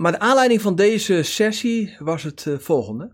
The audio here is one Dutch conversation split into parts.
Maar de aanleiding van deze sessie was het eh, volgende.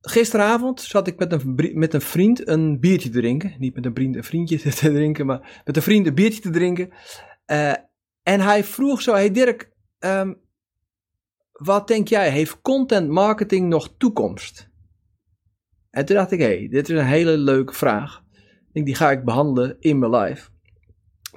Gisteravond zat ik met een, met een vriend een biertje te drinken. Niet met een vriend een vriendje te drinken, maar met een vriend een biertje te drinken. Uh, en hij vroeg zo, hey Dirk, um, wat denk jij, heeft content marketing nog toekomst? En toen dacht ik, hé, hey, dit is een hele leuke vraag. Denk, die ga ik behandelen in mijn live.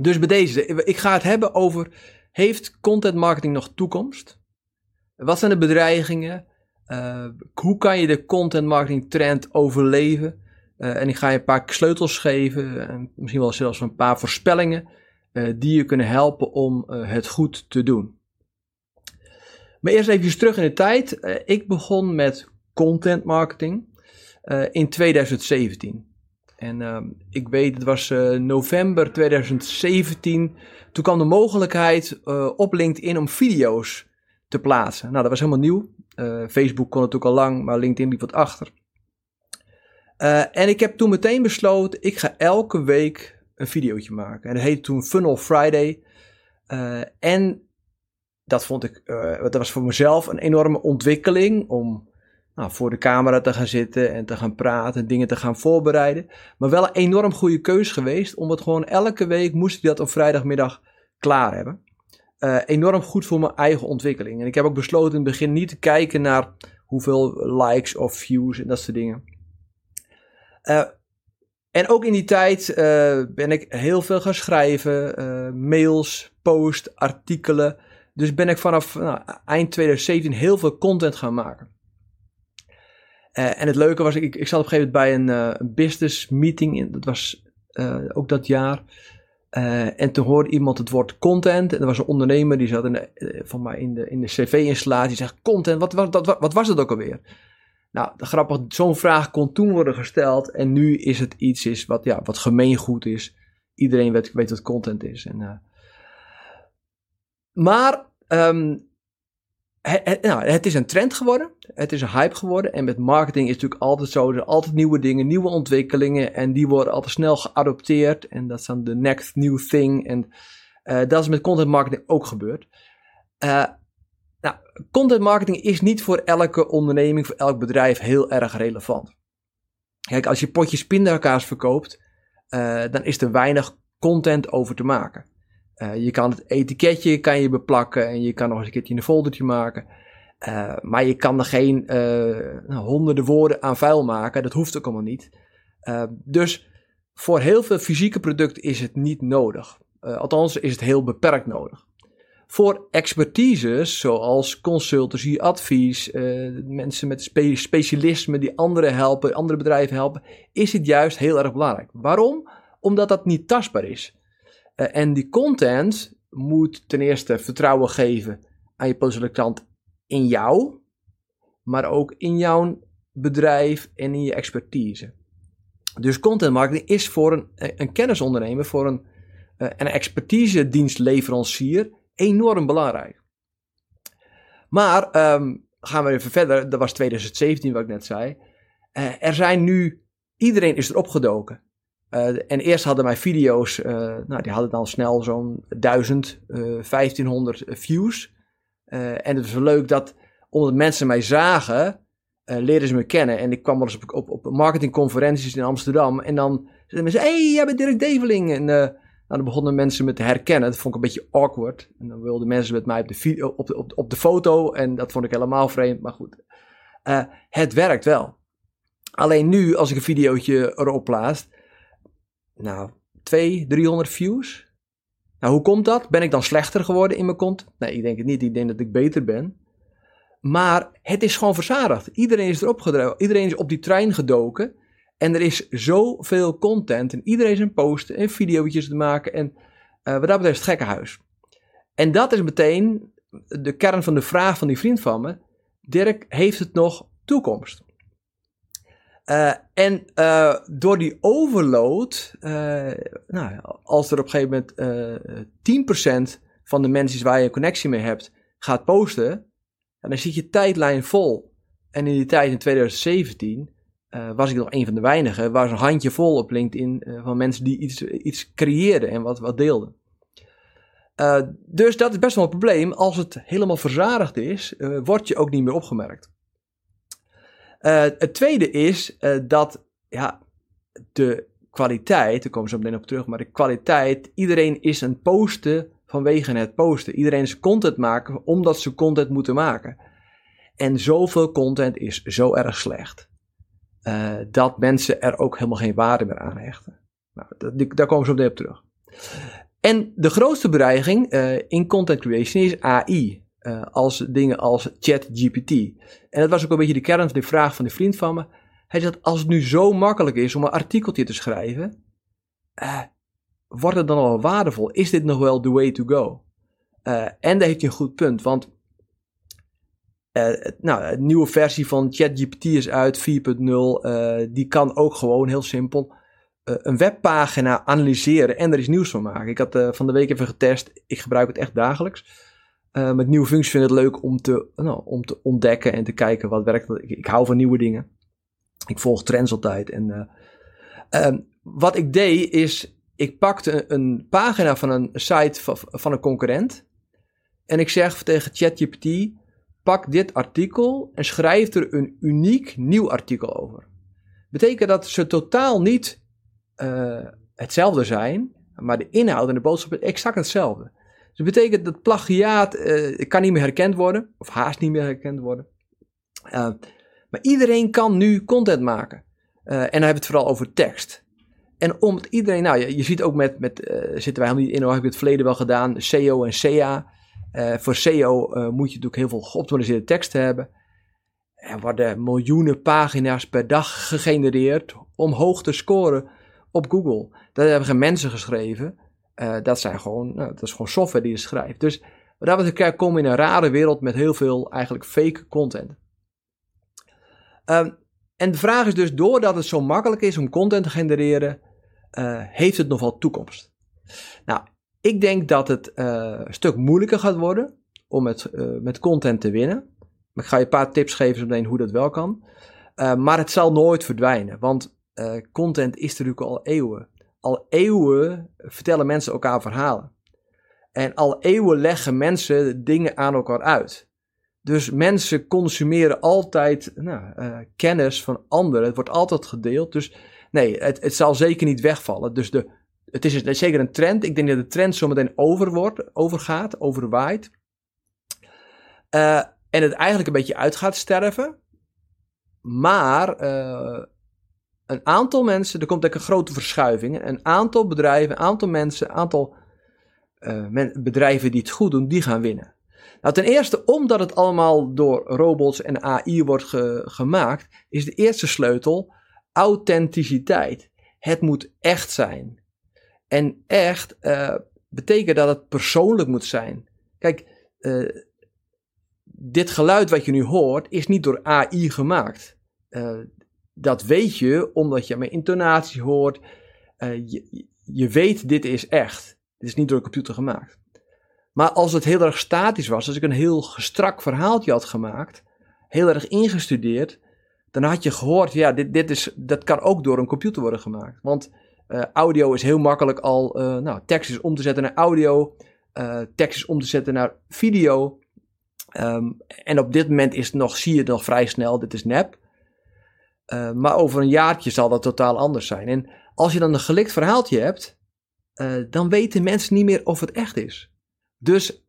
Dus bij deze, ik ga het hebben over, heeft content marketing nog toekomst? Wat zijn de bedreigingen? Uh, hoe kan je de content marketing trend overleven? Uh, en ik ga je een paar sleutels geven, en misschien wel zelfs een paar voorspellingen, uh, die je kunnen helpen om het goed te doen. Maar eerst even terug in de tijd. ik begon met content marketing in 2017. En ehm, ik weet, het was november 2017. Toen kwam de mogelijkheid op LinkedIn om video's te plaatsen. Nou, dat was helemaal nieuw. Uh, Facebook kon ook al lang, maar LinkedIn liep wat achter. En ik heb toen meteen besloten, ik ga elke week een videootje maken. En dat heette toen Funnel Friday. En dat vond ik, dat was voor mezelf een enorme ontwikkeling om nou, voor de camera te gaan zitten en te gaan praten, dingen te gaan voorbereiden. Maar wel een enorm goede keus geweest, omdat gewoon elke week moest ik dat op vrijdagmiddag klaar hebben. Uh, enorm goed voor mijn eigen ontwikkeling. En ik heb ook besloten in het begin niet te kijken naar hoeveel likes of views en dat soort dingen. Uh, en ook in die tijd uh, ben ik heel veel gaan schrijven, mails, posts, artikelen. Dus ben ik vanaf nou, eind 2017 heel veel content gaan maken. En het leuke was, ik, ik zat op een gegeven moment bij een, een business meeting, dat was ook dat jaar. Uh, en toen hoorde iemand het woord content. En er was een ondernemer die zat in de, uh, van mij in de, in de cv-installatie. Die zegt, content, wat, wat, wat, wat was het ook alweer? Nou, grappig, zo'n vraag kon toen worden gesteld. En nu is het iets is wat, ja, wat gemeengoed is. Iedereen weet, wat content is. En, uh, maar um, het, nou, het is een trend geworden. Het is een hype geworden. En met marketing is natuurlijk altijd zo. Er zijn altijd nieuwe dingen, nieuwe ontwikkelingen. En die worden altijd snel geadopteerd. En dat is dan de next new thing. En uh, dat is met content marketing ook gebeurd. Uh, nou, content marketing is niet voor elke onderneming, voor elk bedrijf heel erg relevant. Kijk, als je potjes pindakaas verkoopt, uh, dan is er weinig content over te maken. Uh, je kan het etiketje kan je beplakken en je kan nog eens een keertje een foldertje maken. Uh, maar je kan er geen uh, honderden woorden aan vuil maken. Dat hoeft ook allemaal niet. dus voor heel veel fysieke producten is het niet nodig. althans is het heel beperkt nodig. Voor expertises zoals consultancy, advies, mensen met spe die anderen helpen, andere bedrijven helpen, is het juist heel erg belangrijk. Waarom? Omdat dat niet tastbaar is. Uh, en die content moet ten eerste vertrouwen geven aan je potentiële klant in jou, maar ook in jouw bedrijf en in je expertise. Dus content marketing is voor een, een kennisondernemer, voor een, uh, een expertise dienstleverancier enorm belangrijk. Maar um, gaan we even verder, dat was 2017 wat ik net zei. Er zijn nu, iedereen is erop gedoken. Uh, en eerst hadden mijn video's, uh, nou, die hadden dan snel zo'n 1000, uh, 1500 views. Uh, en het was leuk dat, omdat mensen mij zagen, leerden ze me kennen. En ik kwam wel eens op, op, op marketingconferenties in Amsterdam. En dan zeiden mensen, hey, jij bent Dirk Develing. En nou, dan begonnen mensen me te herkennen. Dat vond ik een beetje awkward. En dan wilden mensen met mij op de, video, op de, op, op de foto. En dat vond ik helemaal vreemd, maar goed. het werkt wel. Alleen nu, als ik een videootje erop plaats nou, 200, 300 views. Nou, hoe komt dat? Ben ik dan slechter geworden in mijn kont? Nee, ik denk het niet. Ik denk dat ik beter ben. Maar het is gewoon verzadigd. Iedereen is erop gedreven. Iedereen is op die trein gedoken. En er is zoveel content. En iedereen is posten en video's te maken. En uh, wat dat betreft het gekkenhuis. En dat is meteen de kern van de vraag van die vriend van me. Dirk, heeft het nog toekomst. Uh, en uh, door die overload, uh, nou, als er op een gegeven moment 10% van de mensen waar je een connectie mee hebt gaat posten, dan zit je tijdlijn vol. En in die tijd in 2017 was ik nog een van de weinigen, was een handje vol op LinkedIn van mensen die iets, iets creëerden en wat, wat deelden. dus dat is best wel een probleem. Als het helemaal verzadigd is, word je ook niet meer opgemerkt. Uh, het tweede is uh, dat ja, de kwaliteit, daar komen zo meteen op terug, maar de kwaliteit, iedereen is een posten vanwege het posten. Iedereen is content maken omdat ze content moeten maken. En zoveel content is zo erg slecht. Uh, dat mensen er ook helemaal geen waarde meer aan hechten. Nou, dat, daar komen meteen op terug. En de grootste bedreiging in content creation is AI. Uh, als dingen als ChatGPT. En dat was ook een beetje de kern van de vraag van die vriend van me. Hij zegt, als het nu zo makkelijk is om een artikeltje te schrijven, uh, wordt het dan wel waardevol? Is dit nog wel the way to go? Uh, en daar heeft hij een goed punt, want nou, een nieuwe versie van ChatGPT is uit, 4.0. die kan ook gewoon heel simpel een webpagina analyseren en er is nieuws van maken. Ik had van de week even getest, ik gebruik het echt dagelijks. Uh, met nieuwe functies vind ik het leuk om te, nou, om te ontdekken en te kijken wat werkt. Ik, ik hou van nieuwe dingen. Ik volg trends altijd. En, uh, wat ik deed is, ik pakte een pagina van een site van, een concurrent. En ik zeg tegen ChatGPT, pak dit artikel en schrijf er een uniek nieuw artikel over. Betekent dat ze totaal niet uh, hetzelfde zijn, maar de inhoud en de boodschap is exact hetzelfde. Dus dat betekent dat plagiaat uh, kan niet meer herkend worden, of haast niet meer herkend worden. Uh, maar iedereen kan nu content maken. Uh, en dan hebben we het vooral over tekst. En om het iedereen, nou je, je ziet ook met, met zitten wij helemaal niet in, heb ik het verleden wel gedaan, SEO en CA. voor SEO moet je natuurlijk heel veel geoptimaliseerde teksten hebben. Er worden miljoenen pagina's per dag gegenereerd om hoog te scoren op Google. Dat hebben mensen geschreven. Uh, dat, zijn gewoon, nou, is gewoon software die je schrijft. Dus wat dat betreft komen in een rare wereld met heel veel eigenlijk fake content. Um, en de vraag is dus, doordat het zo makkelijk is om content te genereren, uh, heeft het nog wel toekomst? Nou, ik denk dat het een stuk moeilijker gaat worden om met, met content te winnen. Ik ga je een paar tips geven zometeen hoe dat wel kan. maar het zal nooit verdwijnen, want content is natuurlijk al eeuwen al eeuwen vertellen mensen elkaar verhalen. En al eeuwen leggen mensen dingen aan elkaar uit. Dus mensen consumeren altijd nou, uh, kennis van anderen. Het wordt altijd gedeeld. Dus nee, het, het zal zeker niet wegvallen. Dus de, het is, zeker een trend. Ik denk dat de trend zometeen over wordt, overgaat, overwaait. Uh, en het eigenlijk een beetje uit gaat sterven. Maar uh, een aantal mensen, er komt ook een grote verschuiving. Een aantal bedrijven, een aantal mensen, een aantal uh, bedrijven die het goed doen, die gaan winnen. Nou, ten eerste, omdat het allemaal door robots en AI wordt ge gemaakt, is de eerste sleutel authenticiteit. Het moet echt zijn. En echt uh, betekent dat het persoonlijk moet zijn. Kijk, uh, dit geluid wat je nu hoort, is niet door AI gemaakt. Dat weet je omdat je mijn intonatie hoort. Uh, je, je weet, dit is echt. Dit is niet door een computer gemaakt. Maar als het heel erg statisch was, als ik een heel strak verhaaltje had gemaakt, heel erg ingestudeerd, dan had je gehoord, ja, dit, dit is, dat kan ook door een computer worden gemaakt. Want uh, audio is heel makkelijk al, uh, nou, tekst is om te zetten naar audio, uh, tekst is om te zetten naar video. Um, en op dit moment is nog, zie je het nog vrij snel, dit is nep. Uh, maar over een jaartje zal dat totaal anders zijn. En als je dan een gelikt verhaaltje hebt, uh, dan weten mensen niet meer of het echt is. Dus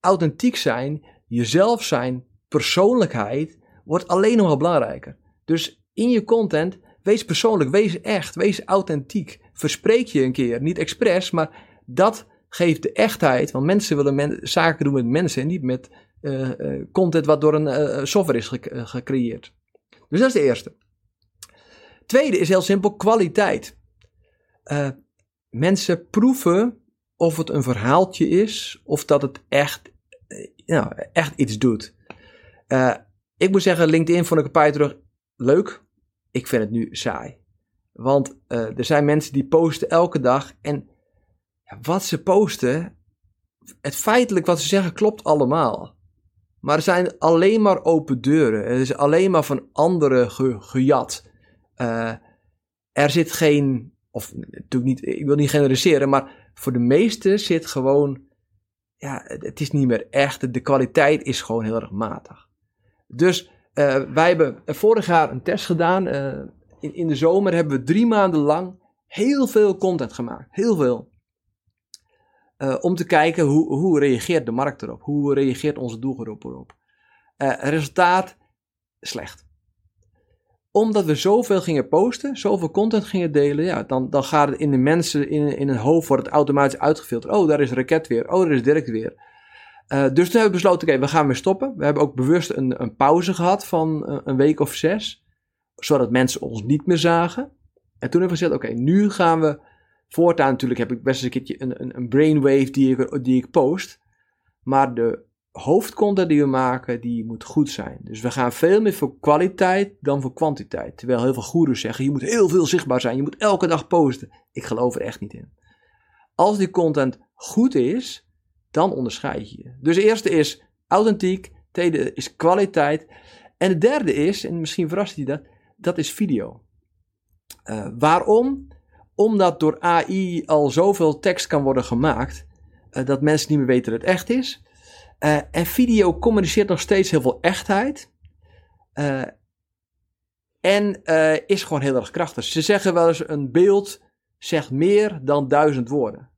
authentiek zijn, jezelf zijn, persoonlijkheid wordt alleen nog belangrijker. Dus in je content, wees persoonlijk, wees echt, wees authentiek. Verspreek je een keer, niet expres, maar dat geeft de echtheid. Want mensen willen zaken doen met mensen en niet met uh, content wat door een software is gecreëerd. Dus dat is de eerste. Tweede is heel simpel kwaliteit. Uh, mensen proeven of het een verhaaltje is of dat het echt, uh, echt iets doet. Uh, ik moet zeggen, LinkedIn vond ik een paar jaar terug leuk. Ik vind het nu saai. Want er zijn mensen die posten elke dag. En wat ze posten, het feitelijk wat ze zeggen klopt allemaal. Maar er zijn alleen maar open deuren. Het is alleen maar van anderen ge, gejat. Uh, er zit geen, of natuurlijk niet, ik wil niet generaliseren, maar voor de meesten zit gewoon, ja, het is niet meer echt. De kwaliteit is gewoon heel erg matig. Dus uh, wij hebben vorig jaar een test gedaan. Uh, in, in de zomer hebben we drie maanden lang heel veel content gemaakt. Heel veel. Uh, om te kijken hoe, hoe reageert de markt erop? Hoe reageert onze doelgroep erop? Uh, resultaat slecht. Omdat we zoveel gingen posten, zoveel content gingen delen, ja, dan, dan gaat het in de mensen, in, in hun hoofd wordt het automatisch uitgefilterd. Oh, daar is Raket weer. Oh, daar is Dirk weer. Uh, dus toen hebben we besloten, oké, we gaan weer stoppen. We hebben ook bewust een, een pauze gehad van een week of zes. Zodat mensen ons niet meer zagen. En toen hebben we gezegd, oké, nu gaan we Voortaan natuurlijk heb ik best een keertje een, een, brainwave die ik, die ik post. Maar de hoofdcontent die we maken, die moet goed zijn. Dus we gaan veel meer voor kwaliteit dan voor kwantiteit. Terwijl heel veel goeroes zeggen, je moet heel veel zichtbaar zijn. Je moet elke dag posten. Ik geloof er echt niet in. Als die content goed is, dan onderscheid je je. Dus de eerste is authentiek. Tweede is kwaliteit. En de derde is, en misschien verrast je dat, dat is video. Uh, waarom? Omdat door AI al zoveel tekst kan worden gemaakt, uh, dat mensen niet meer weten dat het echt is. Uh, en video communiceert nog steeds heel veel echtheid. Uh, en is gewoon heel erg krachtig. Ze zeggen wel eens: een beeld zegt meer dan duizend woorden.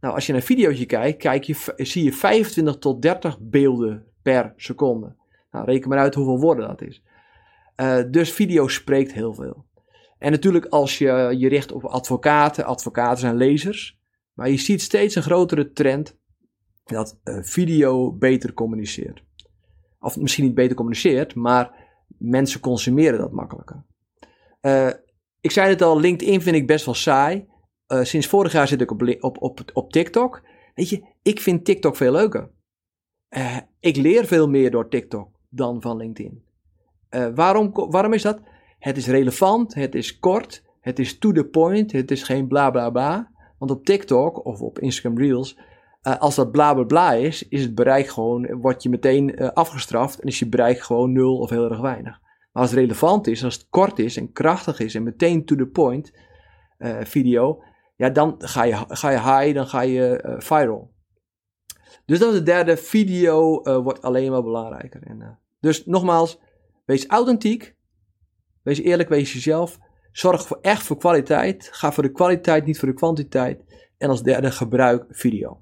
Nou, als je naar een videootje kijkt, kijk je, zie je 25 tot 30 beelden per seconde. Nou, reken maar uit hoeveel woorden dat is. dus video spreekt heel veel. En natuurlijk als je je richt op advocaten, advocaten zijn lezers, maar je ziet steeds een grotere trend dat uh, video beter communiceert. Of misschien niet beter communiceert, maar mensen consumeren dat makkelijker. Uh, ik zei het al, LinkedIn vind ik best wel saai. Uh, sinds vorig jaar zit ik op, op, op, op TikTok. Weet je, ik vind TikTok veel leuker. ik leer veel meer door TikTok dan van LinkedIn. waarom, waarom is dat? Het is relevant, het is kort, het is to the point, het is geen bla bla bla. Want op TikTok of op Instagram Reels, uh, als dat bla bla bla is, is het bereik gewoon, word je meteen uh, afgestraft en is je bereik gewoon nul of heel erg weinig. Maar als het relevant is, als het kort is en krachtig is en meteen to the point uh, video, ja, dan ga je, ga je high, dan ga je viral. Dus dat is de derde. Video wordt alleen maar belangrijker. En, dus nogmaals, wees authentiek. Wees eerlijk, wees jezelf. Zorg voor echt voor kwaliteit. Ga voor de kwaliteit, niet voor de kwantiteit. En als derde gebruik video.